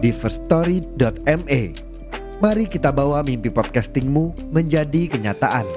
di firststory.me. Mari kita bawa mimpi podcastingmu menjadi kenyataan.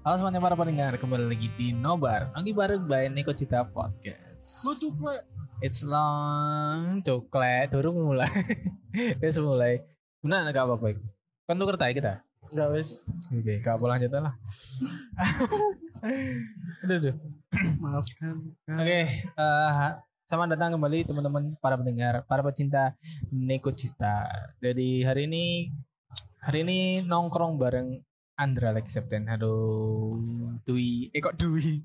Halo semuanya para pendengar, kembali lagi di Nobar Lagi bareng by Niko Cita Podcast Lu cukle. It's long, coklat, durung mulai Wes mulai Benar gak apa-apa itu Kan tuker tay kita Enggak wes. Oke, gak boleh lanjut lah Aduh, aduh. Maafkan. Oke, eh, selamat datang kembali teman-teman para pendengar, para pecinta Neko Cita. Jadi hari ini hari ini nongkrong bareng Andra Lex Septen. Halo Dwi, eh kok Dwi?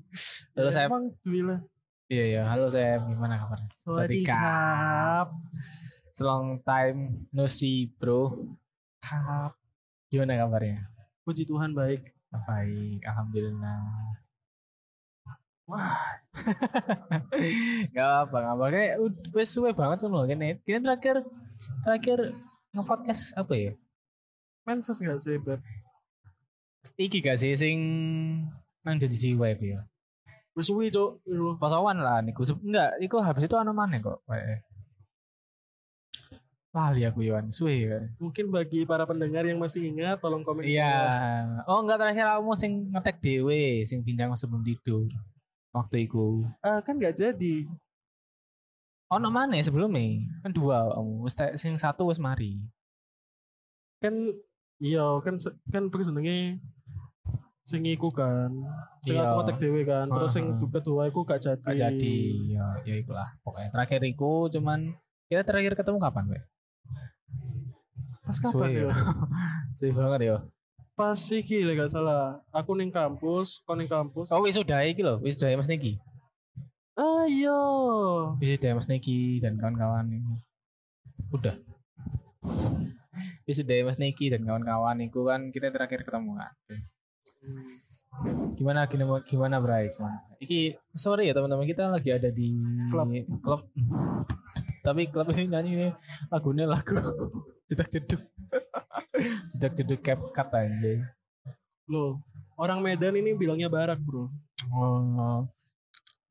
Halo saya. Emang Duila. Iya ya, halo saya. Gimana kabar? Kap. Long time no see, bro. Kap. Gimana kabarnya? Puji Tuhan baik. Baik, alhamdulillah. Wah. gak apa gak apa kayak wes suwe banget kan loh kini kini terakhir terakhir nge-podcast apa ya Manifest gak sih Beb? iki gak sih sing nang jadi jiwa ya Wes suwi cok. Lu. pasawan lah niku enggak iku habis itu anu mana kok kayak lali aku Yohan suwe ya Mungkin bagi para pendengar yang masih ingat tolong komen. iya bawah. oh enggak terakhir kamu sing ngetek dewe sing bincang sebelum tidur waktu itu Ah, kan gak jadi. Oh, no mana sebelumnya? Kan dua kamu. Wis sing satu wis mari. Kan iya kan kan pergi jenenge sing iku kan. Sing Iya. aku ngetek dhewe kan. Terus sing kedua iku gak jadi. Gak jadi. Ya, ya ikulah. Pokoknya terakhir iku cuman kita terakhir ketemu kapan, Wek? Pas Suwe kapan ya. ya? Suwe banget ya. Pas iki lek gak salah. Aku ning kampus, kon ning kampus. Oh, wisuda iki lho, wisuda Mas Niki. Ah iya. Wisuda Mas Niki dan kawan-kawan ini. Udah. Wisuda Mas Niki dan kawan-kawan itu kan kita terakhir ketemu kan. Gimana gimana gimana Bray? Gimana? Iki sorry ya teman-teman kita lagi ada di Klub. klub. Tapi klub ini nyanyi ini lagunya lagu jedak jeduk. jedak jeduk cap cut aja. Loh, orang Medan ini bilangnya barak, Bro. Oh.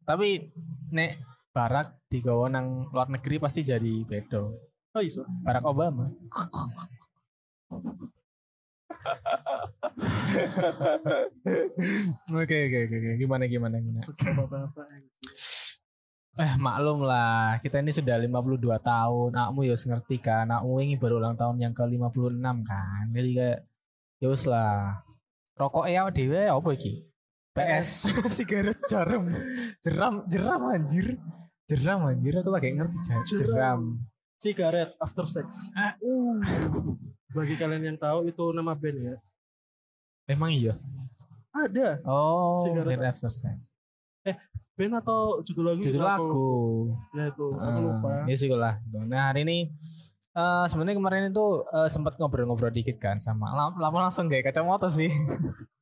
Tapi nek barak digawa nang luar negeri pasti jadi bedo. Oh iso. Barack Obama. Oke oke oke gimana gimana gimana. Eh maklum lah, kita ini sudah 52 tahun. Akmu ya ngerti kan, akmu ini baru ulang tahun yang ke-56 kan. Jadi kayak ya lah. Rokoknya awak dhewe apa iki? PS sigaret jarum. Jeram jeram anjir. Jeram anjir aku lagi ngerti Jeram. jeram. Cigarette after sex. Ah, Uh. Bagi kalian yang tahu itu nama band ya. Emang iya. Ada Oh, Cigarette cigarette after sex. band atau judul lagu? Judul Aku- lagu. Ya itu, aku Ah, lupa. Ya sih lah. Nah hari ini eh sebenarnya kemarin itu eh, sempat ngobrol-ngobrol dikit kan sama lam- lama langsung kayak kacamata sih.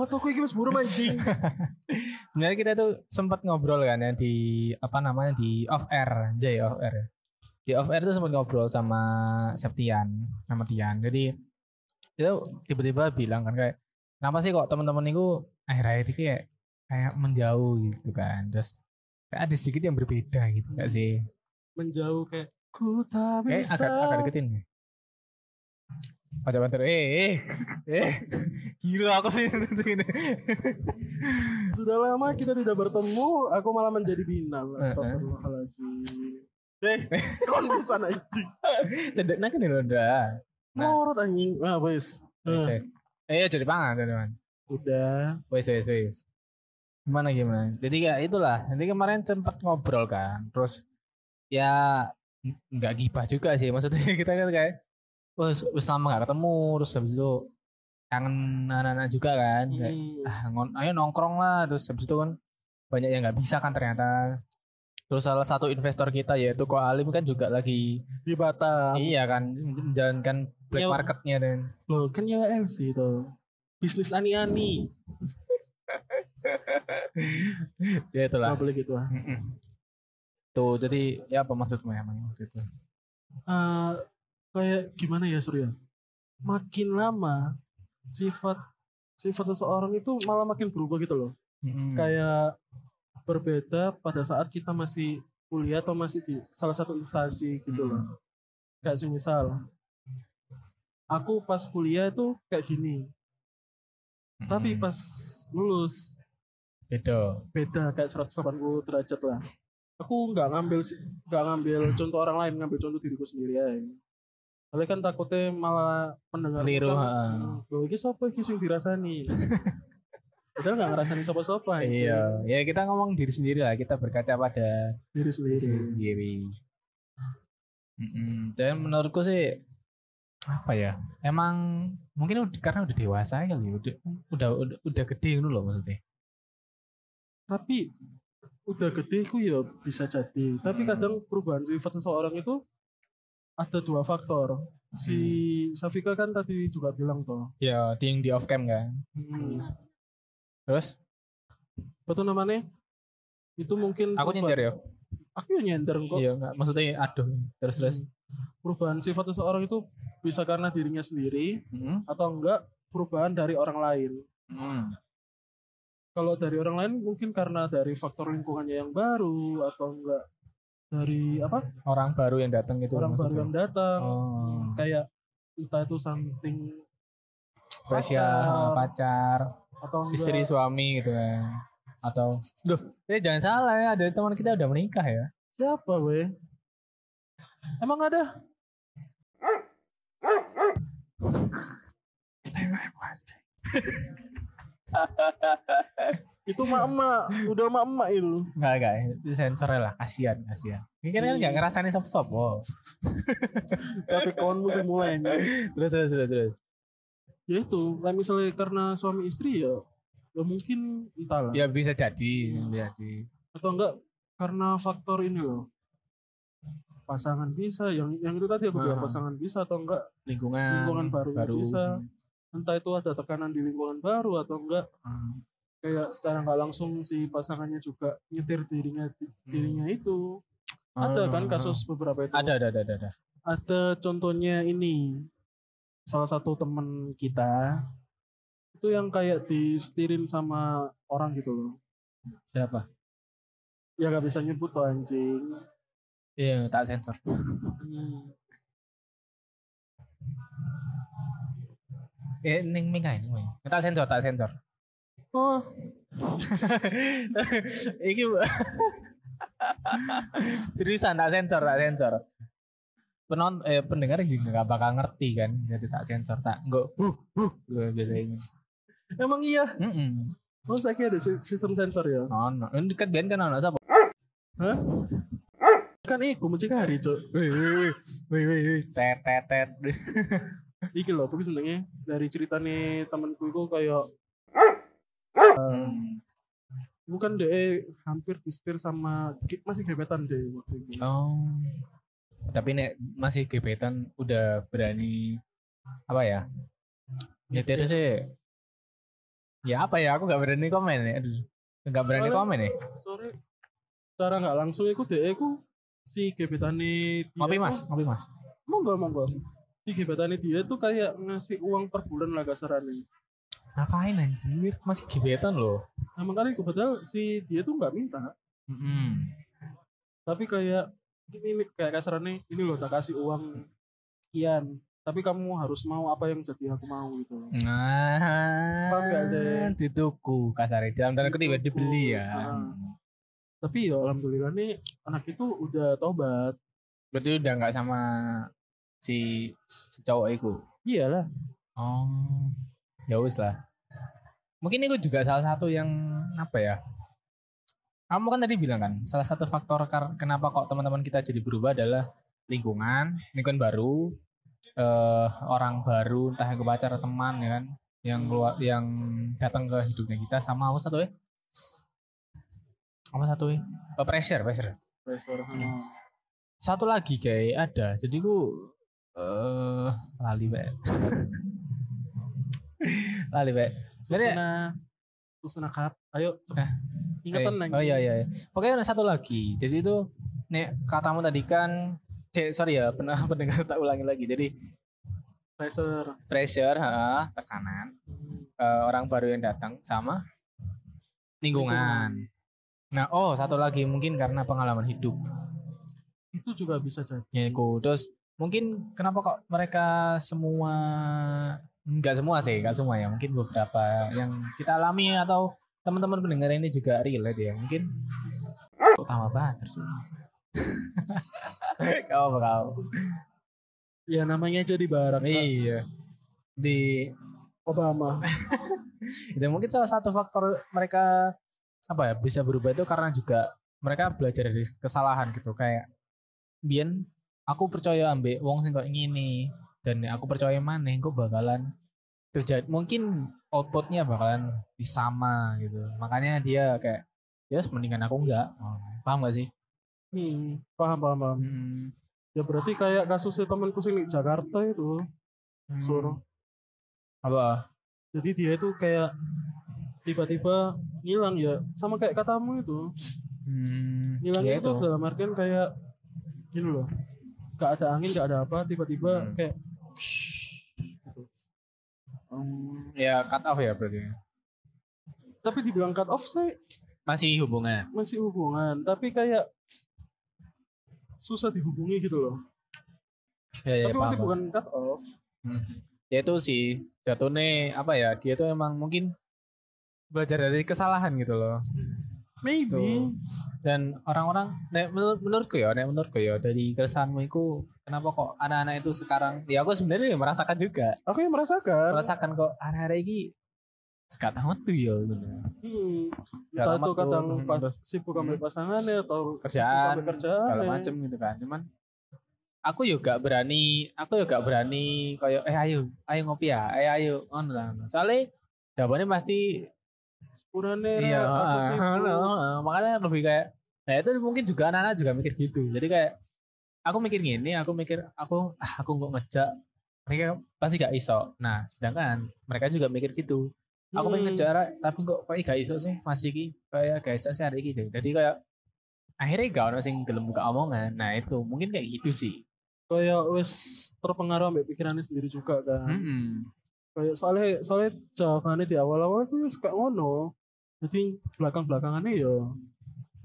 Toko iki wis buram anjing. Sebenarnya kita tuh sempat ngobrol kan ya di apa namanya di off air aja ya off air. Ya. Di off air tuh sempat ngobrol sama Septian, sama Tian. Jadi itu tiba-tiba bilang kan kayak kenapa sih kok teman-teman itu akhir-akhir ini kayak kayak menjauh gitu kan. Terus kayak ada sedikit yang berbeda gitu gak sih? Menjauh kayak ku tak Eh, bisa. agak agak deketin nih. Oh, coba ntar. Eh, eh, eh. Gila aku sih. Sudah lama kita tidak bertemu, aku malah menjadi binal. Eh. Astagfirullahaladzim. Eh, kon bisa anjing. Cedek nak nih loh, dah. Nah. Morot anjing. Ah, wes. Eh, jadi pangan, pangan. Udah. Wes, wes, wes. Gimana gimana? Jadi ya itulah. Nanti kemarin sempat ngobrol kan. Terus ya nggak gibah juga sih maksudnya kita kan kayak wes wes lama gak ketemu terus habis itu kangen anak-anak juga kan kayak, Hmm. ah, ngon- ayo nongkrong lah terus habis itu kan banyak yang nggak bisa kan ternyata terus salah satu investor kita yaitu Ko Alim kan juga lagi di Batam. iya kan menjalankan black Nyewa- marketnya dan Loh, kan nyewa MC itu. Bisnis ani-ani. ya itulah Gak boleh gitu ah. Mm-mm. tuh jadi ya apa maksudmu emang waktu itu Eh, kayak gimana ya Surya? Makin lama sifat sifat seseorang itu malah makin berubah gitu loh. Mm-mm. Kayak berbeda pada saat kita masih kuliah atau masih di salah satu instansi gitu loh. Kayak semisal aku pas kuliah itu kayak gini, tapi Mm-mm. pas lulus beda beda kayak 180 derajat lah. Aku nggak ngambil nggak ngambil contoh orang lain, ngambil contoh diriku sendiri aja. Soalnya kan takutnya malah pendengar Keliru, kan. "Hmm, loh ini siapa sing dirasani. Padahal nggak ngerasani siapa-siapa iya ya kita ngomong diri sendiri lah kita berkaca pada diri sendiri. diri sendiri Mm-mm. dan menurutku sih apa ya emang mungkin ud- karena udah dewasa kali ya, udah udah udah, udah gede gitu loh maksudnya Tapi udah gede ku ya bisa jadi. Tapi kadang perubahan sifat seseorang itu ada dua faktor. Si Safika kan tadi juga bilang tuh. ya di yang di off cam kan Hmm, terus apa tuh namanya? Itu mungkin aku nyender ya Aku yang nyender kok. iya nggak maksudnya aduh terus terus perubahan sifat seseorang itu bisa karena dirinya sendiri Mm-mm. atau enggak perubahan dari orang lain. Mm. Kalau dari orang lain mungkin karena dari faktor lingkungannya yang baru atau enggak dari apa orang baru yang datang gitu orang baru maksudnya. yang datang oh kayak entah itu something spesial pacar atau enggak istri suami gitu kan atau Duh, eh jangan salah ya ada teman kita udah menikah ya siapa weh emang ada itu mak emak udah mak emak itu Enggak, enggak. Itu sensor lah. Kasihan, kasihan. Ini kan enggak ngerasain sop-sop. Oh. tapi kawan musim mulai Terus, terus, terus, terus. Ya itu lah misalnya karena suami istri ya ya mungkin entahlah Ya bisa jadi. Jadi. atau enggak karena faktor ini loh pasangan bisa yang yang itu tadi aku bilang Ah. pasangan bisa atau enggak Lingkungan. Lingkungan baru baru. bisa. entah itu ada tekanan di lingkungan baru atau enggak Hmm. kayak secara nggak langsung si pasangannya juga nyetir dirinya dirinya itu ada kan Hmm. kasus beberapa itu ada, ada, ada. ada. ada contohnya ini salah satu teman kita itu yang kayak disetirin sama orang gitu loh Siapa? ya nggak bisa nyebut tuh anjing Iya, tak sensor. Hmm. Eh, ning ming ae, ning ming. Tak sensor, tak sensor. oh Iki seriusan tak sensor, tak sensor. Penon eh pendengar juga gak bakal ngerti kan, jadi tak sensor tak enggak huh huh biasanya. emang iya Heeh. oh saya kira ada si- sistem sensor ya Ono. Ini kan biyen kan ono sapa? Hah? kan iku hari cok Wih wih wih wih wih tet tet tet. iki loh tapi sebenarnya dari ceritanya temanku itu kayak Hmm. bukan deh hampir disetir sama masih gebetan deh waktu itu Oh. Tapi nek masih gebetan udah berani apa ya? Nyetir sih. Ya apa ya? Aku gak berani komen ya. Gak berani Soalnya- komen ya. sore cara nggak langsung iku deh aku si gebetannya dia Ngopi mas, ngopi mas. monggo monggo si gebetannya dia tuh kayak ngasih uang per bulan lah kasarannya Ngapain anjir? Masih gebetan loh. nah makanya iku padahal si dia tuh nggak minta Mm tapi kayak ini, ini kayak kasarannya ini loh tak kasih uang kian tapi kamu harus mau apa yang jadi aku mau gitu Nah, Paham gak sih? dituku kasarnya dalam tanda kutip dibeli ya. ah. tapi ya alhamdulillah nih anak itu udah tobat Berarti udah nggak sama si, si cowok itu. iyalah Oh, ya wis lah. Mungkin itu juga salah satu yang apa ya? Kamu kan tadi bilang kan, salah satu faktor kenapa kok teman-teman kita jadi berubah adalah lingkungan, lingkungan baru, eh orang baru, entah yang pacar teman ya kan, yang keluar yang datang ke hidupnya kita sama apa satu ya? Apa satu ya? Oh, pressure, pressure. pressure hmm. Satu lagi kayak ada. Jadi ku eh lali bae. lali bae. susuna susuna kap ayo cepet. ingatan Eh, nang Oh iya iya. iya. Oke ada satu lagi. Jadi itu nek katamu tadi kan sorry ya, pernah pendengar tak ulangi lagi. Jadi pressure pressure, ha, tekanan, eh, orang baru yang datang sama lingkungan. Nah, oh satu lagi mungkin karena pengalaman hidup. itu juga bisa jadi Ya. Terus mungkin kenapa kok mereka semua enggak semua sih, enggak semua ya. Mungkin beberapa yang kita alami atau teman-teman pendengar ini juga relate ya. Mungkin kok tambah banget terus. kau apa kau? ya namanya jadi barat Kak. Iya. Di Obama itu mungkin salah satu faktor mereka apa ya bisa berubah itu karena juga mereka belajar dari kesalahan gitu kayak Bian aku percaya ambek wong sing kok ngini dan aku percaya mana kok bakalan terjadi mungkin outputnya bakalan sama gitu. Makanya dia kayak ya mendingan aku enggak. Oh, paham gak sih? Hmm, paham paham paham. Hmm, ya berarti kayak kasusnya temanku sing di Jakarta itu hmm. suruh apa? Jadi dia itu kayak tiba-tiba ngilang ya sama kayak katamu itu. Hmm, ngilang ya itu dalam artian kayak gini loh. Gak ada angin gak ada apa tiba-tiba Hmm. kayak. Hmm, ya cut off ya berarti tapi dibilang cut off sih masih hubungan? masih hubungan. Tapi kayak susah dihubungi gitu loh. Ya, ya, tapi masih paham, bukan cut off. Hmm. Ya itu sih. Jatuhnya apa ya dia tuh emang mungkin belajar dari kesalahan gitu loh. Maybe Tuh. Dan orang-orang nek menur, menurutku ya, nek menurutku ya dari keresahanmu itu kenapa kok anak-anak itu sekarang ya aku sebenarnya merasakan juga. aku yang merasakan Merasakan kok hari-hari ini sekat tamat tuh ya gitu. hmm. Entah itu kadang hmm, pas terus- sibuk sama hmm. pasangannya atau kerjaan, kerjaan segala ya. macem gitu kan. Cuman aku juga berani, aku juga berani kayak eh ayo, ayo ngopi ya, eh ayo ngono lah. Soalnya jawabannya pasti Urane iya, aku ah, sibuk. ah, makanya lebih kayak nah itu mungkin juga anak-anak juga mikir gitu. Jadi kayak aku mikir gini, aku mikir aku ah, aku nggak ngejak mereka pasti gak iso. Nah, sedangkan mereka juga mikir gitu. Aku pengen Hmm. ngejar tapi kok kayak gak iso sih masih ki kayak gak iso sih hari ini. Jadi kayak akhirnya gak ono sing gelem buka omongan. Nah, itu mungkin kayak gitu sih. kayak wes terpengaruh ambek pikirannya sendiri juga kan Mm-mm. kayak soalnya soalnya jawabannya di awal-awal itu wes kayak ngono jadi belakang-belakangannya ya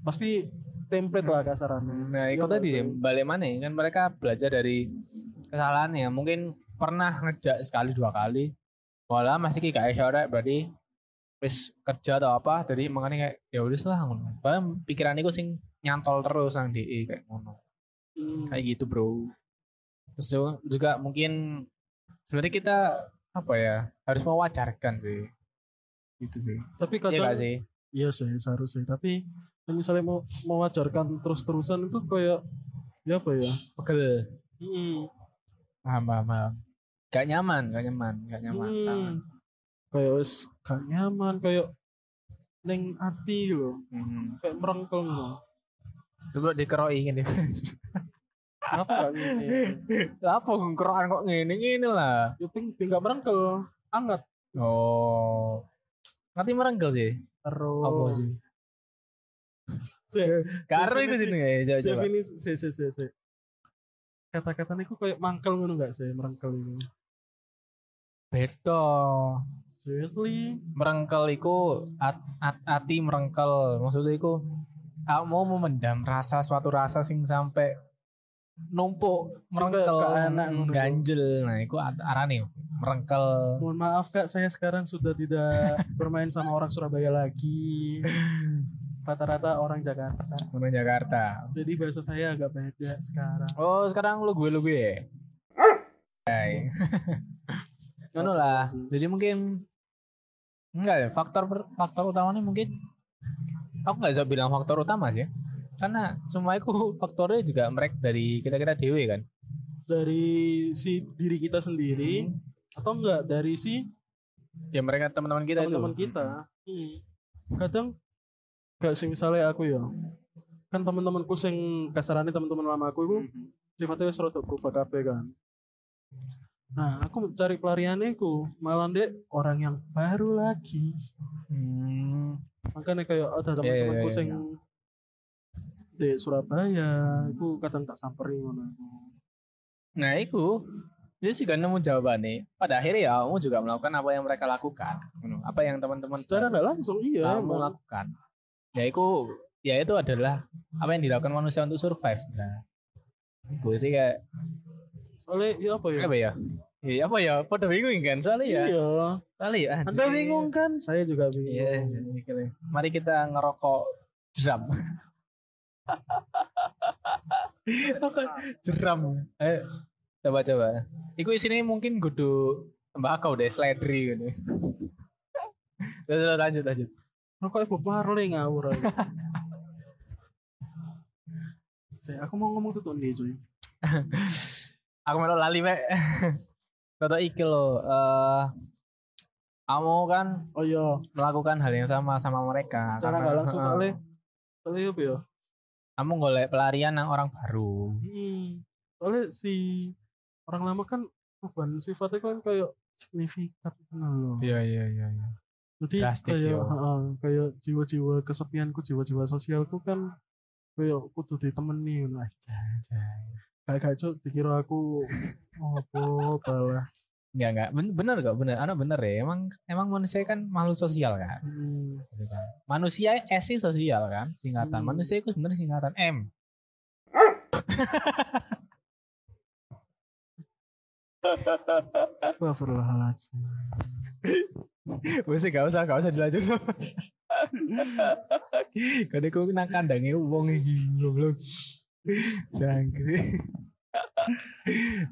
pasti template lah kasarannya Nah, itu Iya tadi sih balik mana ya, kan mereka belajar dari kesalahannya. Mungkin pernah ngejak sekali dua kali. Walah masih kayak sore berarti wis kerja atau apa jadi makanya kayak ya udah lah ngono. Bahkan pikiran iku sing nyantol terus nang DE kayak ngono. Hmm. Kayak gitu, Bro. Terus ju- juga mungkin sebenarnya kita apa ya harus mewajarkan sih gitu sih tapi iya kadang gak sih iya sih seharusnya tapi kalau misalnya mau mewajarkan terus-terusan itu kayak ya apa ya pegel hmm. paham paham paham gak nyaman gak nyaman gak nyaman Hmm. tangan. kayak wes gak nyaman kayak neng hati loh Hmm. kayak merengkel loh Coba dikeroi gini. apa gak gini Lah apa ngkerokan kok ngene ngene lah. ya ping ping gak merengkel anget Oh. Nanti merengkel sih. terus Apa sih? Karo itu sini ya, coba coba. definisi se se se kata-kata niku kayak mangkel ngono gak sih merengkel itu Beda. seriously Merengkel iku at, at, ati merengkel. Maksudnya iku aku mau memendam rasa suatu rasa sing sampai numpuk merengkel ke anak ngono. ganjel. Nah, at- arane merengkel. mohon maaf kak saya sekarang sudah tidak bermain sama orang Surabaya lagi rata-rata orang Jakarta Orang Jakarta. jadi bahasa saya agak beda sekarang Oh sekarang lu gue lu gue. Hai. Ngono lah. Jadi mungkin enggak ya faktor faktor utamanya mungkin aku nggak bisa bilang faktor utama sih. Karena semua itu faktornya juga mereka dari kita kita dewe kan? Dari si diri kita sendiri atau enggak? Dari si ya mereka teman-teman kita teman-teman kita. Hmm. kadang gak sih misalnya aku ya. Kan teman-temanku sing kasarannya teman-teman lama aku itu sifatnya wis rada berubah kabeh kan. Nah aku cari pelariannya ku malah dek orang yang baru lagi. Hmm. makanya kayak ada Iya, iya, teman-temanku iya, sing di Surabaya aku kadang tak samperin ngono nah itu dia sih kan nemu jawabannya pada akhirnya ya kamu juga melakukan apa yang mereka lakukan apa yang teman-teman secara nggak langsung iya kamu lakukan ya itu ya itu adalah apa yang dilakukan manusia untuk survive nah itu jadi kayak soalnya ya apa ya apa ya Iya apa ya? Pada bingung kan soalnya ya. iya Soalnya ya. anda bingung kan saya juga bingung Iya. iya. Mari kita ngerokok jeram. Rokok jeram. Eh, coba coba. Iku isinya mungkin kudu tembakau deh, seledri gitu. Terus lanjut lanjut. rokok ibu Marley ngawur. Saya, aku mau ngomong tuh nih cuy. Aku melok lali mek. Toto iki lo. eh kamu kan Oh iya, melakukan hal yang sama sama mereka. secara Karena- nggak langsung soalnya soalnya apa ya? Kamu golek pelarian yang orang baru. Hmm, soalnya si orang lama kan perubahan sifatnya kan kayak signifikan kenal loh. Iya iya iya. iya. Jadi Drastis, kayak yo. heeh, kayak jiwa-jiwa kesepianku, jiwa-jiwa sosialku kan kayak kudu ditemani ngono aja. Kayak kayak dikira aku apa balah. Enggak enggak Ben- bener kok bener. Anak bener ya. Emang emang manusia kan makhluk sosial kan? Hmm. Gitu kan. manusia S sosial kan? Singkatan. Hmm. manusia itu sebenarnya singkatan M. Astagfirullahaladzim. Wes gak usah gak usah dilanjut. Kadang aku nang kandangnya wong iki goblok. Jangkrik.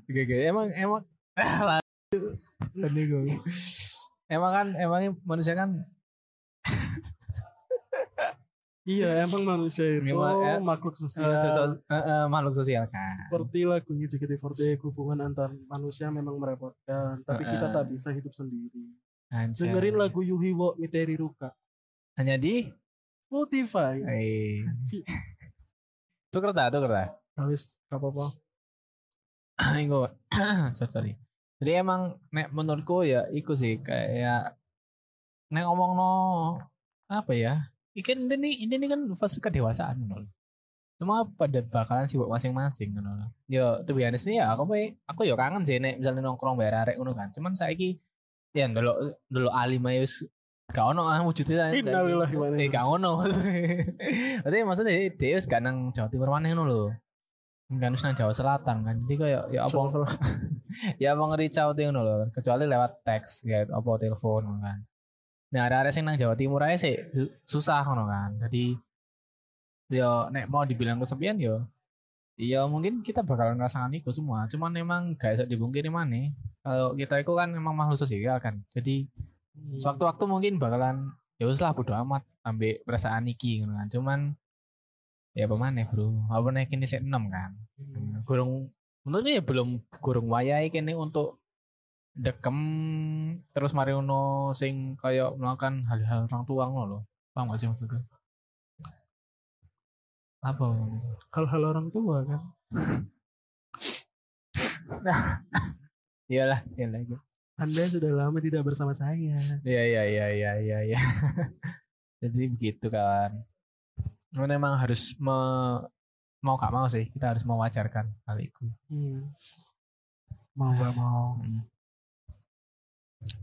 Oke oke. Emang emang Emang kan emang manusia kan Iya, emang manusia itu Emang, eh, makhluk eh, sosial. sosial- eh, eh, makhluk sosial kan Seperti lagunya JKT48, hubungan antar manusia memang merepotkan, tapi kita Eh, tak bisa hidup sendiri. Anjay. Dengerin lagu Yuhi wo Miteri Ruka. hanya di Spotify. Ci- tuker tak tuker tak Habis apa-apa. Iku sorry, sorry. Jadi emang nek menurutku ya iku sih kayak nek ngomong no apa ya? Ikan ini ini kan fase kedewasaan loh. Semua pada bakalan sibuk masing-masing ngono loh. Yo tuh biasa nih ya aku aku yo kangen sih nek misalnya nongkrong bayar arek ngono kan. Cuman saiki ya dulu dulu alim wis gak ono ah wujudnya saiki. Innalillahi wa inna Eh gak ono maksudnya. maksudnya dia gak nang Jawa Timur maneh ngono lho. Kan wis nang Jawa Selatan kan. Jadi kayak ya apa. ya mau ngeri caut ngono lho kecuali lewat teks ya apa telepon ngono kan. Nah ada ada sing nang Jawa Timur aja sih susah ngono kan. Jadi yo nek mau dibilang kesepian yo Iya mungkin kita bakalan ngerasakan itu semua. Cuman memang gak bisa dibungkiri mana kalau kita itu kan memang makhluk sosial kan. Jadi Hmm. sewaktu-waktu mungkin bakalan ya lah bodo amat ambil perasaan iki ngono kan. Cuman ya pemane bro? Apa nek ini sik 6 kan. Hmm. gurung menurutnya ya belum gurung wayai kene untuk dekem terus mari ono sing kayak melakukan hal-hal orang tua lho paham gak sih maksudku apa Hal-hal orang tua kan. iyalah iyalah gitu. Anda sudah lama tidak bersama saya. iya iya iya iya iya iya jadi begitu kan memang harus me, mau gak mau sih kita harus mewajarkan hal itu Hmm. Mau gak mau. Hmm.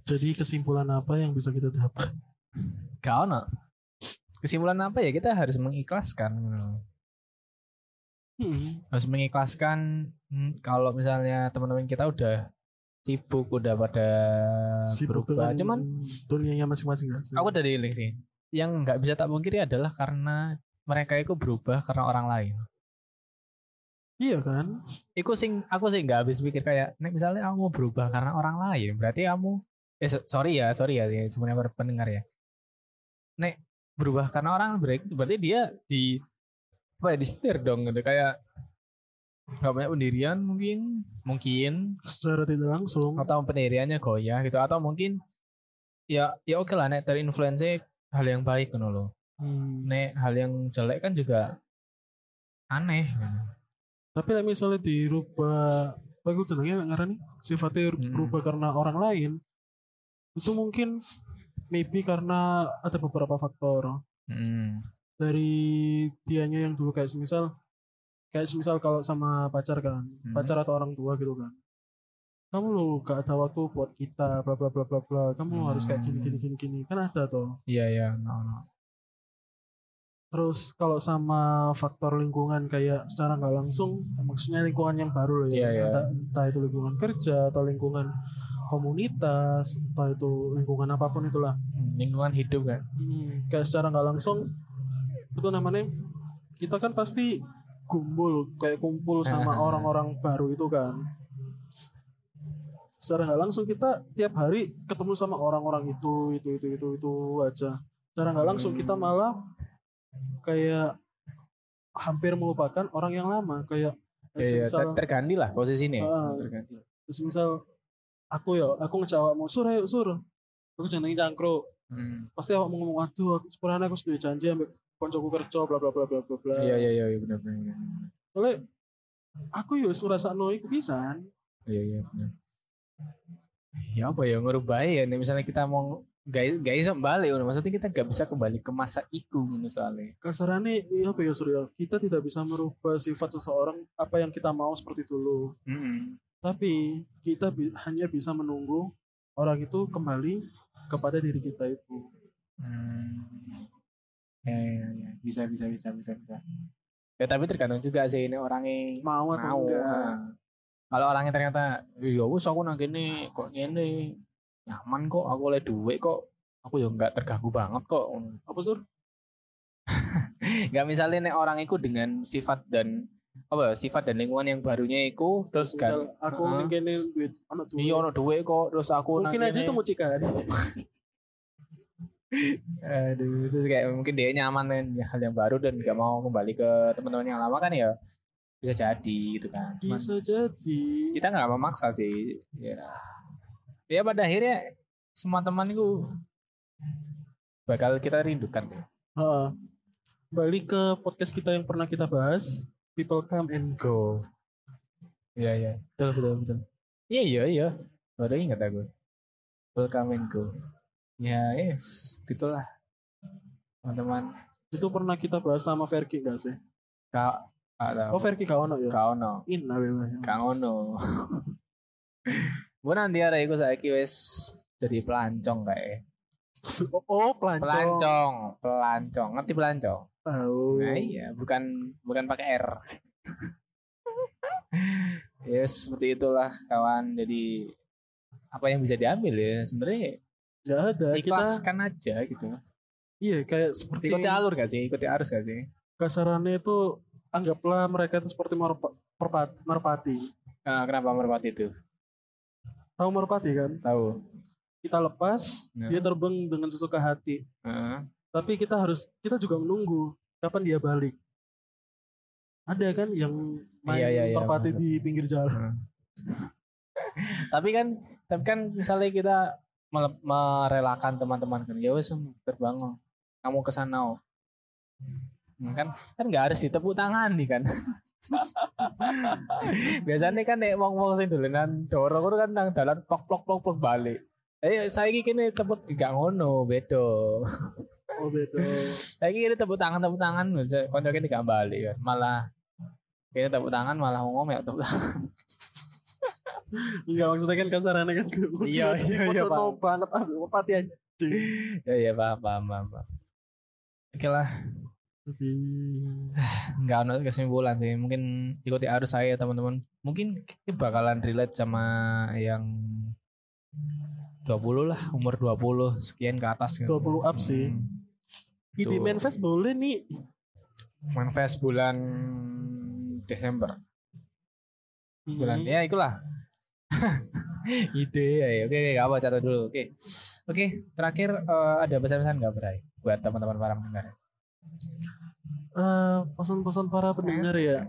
Jadi kesimpulan apa yang bisa kita dapat? gak ono kesimpulan apa ya kita harus mengikhlaskan Hmm. harus mengikhlaskan hmm, kalau misalnya teman-teman kita udah sibuk udah pada Sibuk berubah cuman dunianya masing-masing aku dari ini sih yang nggak bisa tak pungkiri adalah karena mereka itu berubah karena orang lain Iya kan? Iku sing aku sih nggak habis pikir kayak nek misalnya kamu berubah karena orang lain berarti kamu eh so- sorry ya sorry ya, ya sebenarnya para pendengar ya nek berubah karena orang berarti berarti dia di apa ya disetir dong gitu kayak nggak banyak pendirian mungkin mungkin secara tidak langsung atau pendiriannya goyah gitu atau mungkin ya ya oke lah nek terinfluence hal yang baik kan loh Hmm. nek hal yang jelek kan juga aneh gitu. Tapi like, misalnya dirubah itu jenengnya ngarani sifatnya Hmm. berubah karena orang lain itu mungkin maybe karena ada beberapa faktor Hmm. dari dianya yang dulu kayak semisal kayak semisal kalau sama pacar kan Hmm. pacar atau orang tua gitu kan kamu lo gak ada waktu buat kita bla bla bla bla bla kamu harus kayak gini gini gini gini kan ada tuh iya iya no, no. Terus kalau sama faktor lingkungan kayak secara nggak langsung maksudnya lingkungan yang baru loh ya. Iya. Entah, entah itu lingkungan kerja atau lingkungan komunitas entah itu lingkungan apa pun itulah. Hmm, lingkungan hidup kan? Hmm, kayak secara nggak langsung itu namanya kita kan pasti kumpul kayak kumpul sama orang-orang baru itu kan. Secara nggak langsung kita tiap hari ketemu sama orang-orang itu itu itu itu itu aja. Secara nggak langsung kita malah kayak hampir melupakan orang yang lama kayak ya, ya, semisal, ter- terganti lah posisinya Ah. terganti. Semisal aku ya aku ngejawabmu sur ayo sur. Aku jenenge cangkruk. Hmm. pasti mau ngomong aduh aku sepurane aku sudah janji ambek koncoku kerja bla bla bla bla bla bla. Iya iya iya iya, benar benar soalnya aku ya wis ngrasakno iku pisan. Iya iya benar ya apa ya ngerubah ya nih misalnya kita mau gak bisa balik udah maksudnya kita gak bisa kembali ke masa iku gitu soalnya kasarane iya apa ya Surya kita tidak bisa merubah sifat seseorang apa yang kita mau seperti dulu Mm-mm. tapi kita bi- hanya bisa menunggu orang itu kembali kepada diri kita itu Hmm. Ya, ya, ya, bisa, bisa, bisa, bisa, bisa. Ya tapi tergantung juga sih ini orangnya mau atau mau. enggak. Kalau orangnya ternyata, ya wis aku nang kene kok ngene nyaman kok, aku oleh duit kok, aku ya nggak terganggu banget kok. apa sur Nggak misalnya nih orang itu dengan sifat dan apa sifat dan lingkungan yang barunya itu terus kan aku ning kene duit anak duit iya ono duit kok terus aku mungkin aja itu mucikan Aduh, terus kayak mungkin dia nyaman dengan hal yang baru dan gak mau kembali ke teman-teman yang lama kan ya bisa jadi gitu kan. Cuman bisa jadi kita nggak memaksa sih. Ya. Ya pada akhirnya semua teman itu bakal kita rindukan sih. Heeh. balik ke podcast kita yang pernah kita bahas people come and Go. Iya iya. Betul betul betul. Iya iya iya. Baru ingat aku. Welcome and go. Ya yes, gitulah teman-teman. itu pernah kita bahas sama Verki gak sih Kak, ada. oh Verki gak ono ya Kau no. Inna lillahi Kang Ono. Bu nanti ada iku saiki wis jadi pelancong kayak. oh, oh pelancong Pelancong, pelancong. Ngerti pelancong? tahu Nah, iya, bukan bukan pakai R. yes, seperti itulah kawan. Jadi apa yang bisa diambil ya sebenarnya Gak ada kita ikhlaskan aja gitu. iya kayak seperti Ikuti alur gak sih? Ikuti arus gak sih? kasarannya itu anggaplah mereka itu seperti merpa- perpa- merpati Ah, kenapa merpati itu? Tahu merpati kan Tahu. kita lepas Ya. dia terbang dengan sesuka hati Heeh. tapi kita harus kita juga menunggu kapan dia balik ada kan yang main Iya, iya, iya, merpati di pinggir jalan tapi kan tapi kan misalnya kita merelakan teman-teman kan ya wes terbang oh. kamu ke sana kan kan nggak harus ditepuk tangan nih kan. Biasanya kan nek wong wong sing dolenan dorong kan nang dalan plok plok plok plok balik. Eh saya kini tepuk gak ngono bedo oh beda. Saya kini tepuk tangan tepuk tangan konco kini gak balik kan malah kini tepuk tangan malah ngomong ya tepuk tangan. Enggak maksudnya kan kasarannya kan Iya, iya, iya, Foto Pak. banget ah merpati aja ya ya paham paham paham, oke lah nggak ada kesimpulan sih mungkin ikuti arus saya teman-teman mungkin kita bakalan relate sama yang 20 lah umur 20 sekian ke atas gitu. 20 up sih. Hmm. di Tuh. manifest boleh nih manifest bulan Desember bulan Hmm. ya itulah ide ya ya. oke oke gak apa catat dulu oke oke terakhir eh, ada pesan-pesan nggak Bray buat teman-teman para pendengar Eh, pesan-pesan para pendengar ya.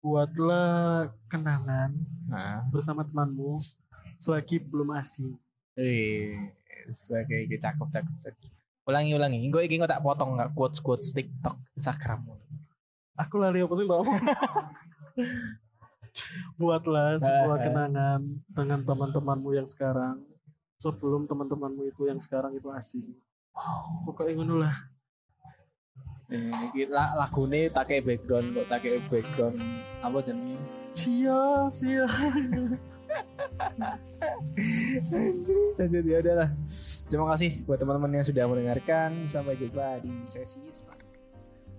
Buatlah kenangan Nah, bersama temanmu selagi belum asing. eh, oke, oke, cakep, cakep, cakep. Ulangi, ulangi. Iki engko tak potong nggak quotes quotes TikTok, Instagram. Aku lali apa sih tau? Buatlah sebuah Ah. kenangan dengan teman-temanmu yang sekarang sebelum teman-temanmu itu yang sekarang itu asing. Pokoknya ngono lah. Eh, iki la- lagune tak kayak background kok tak kayak background apa jenenge? Sia, sia. Anjir, anjir ya udahlah. Terima kasih buat teman-teman yang sudah mendengarkan. Sampai jumpa di sesi selanjutnya.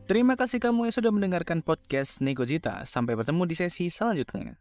Terima kasih kamu yang sudah mendengarkan podcast Negojita. Sampai bertemu di sesi selanjutnya.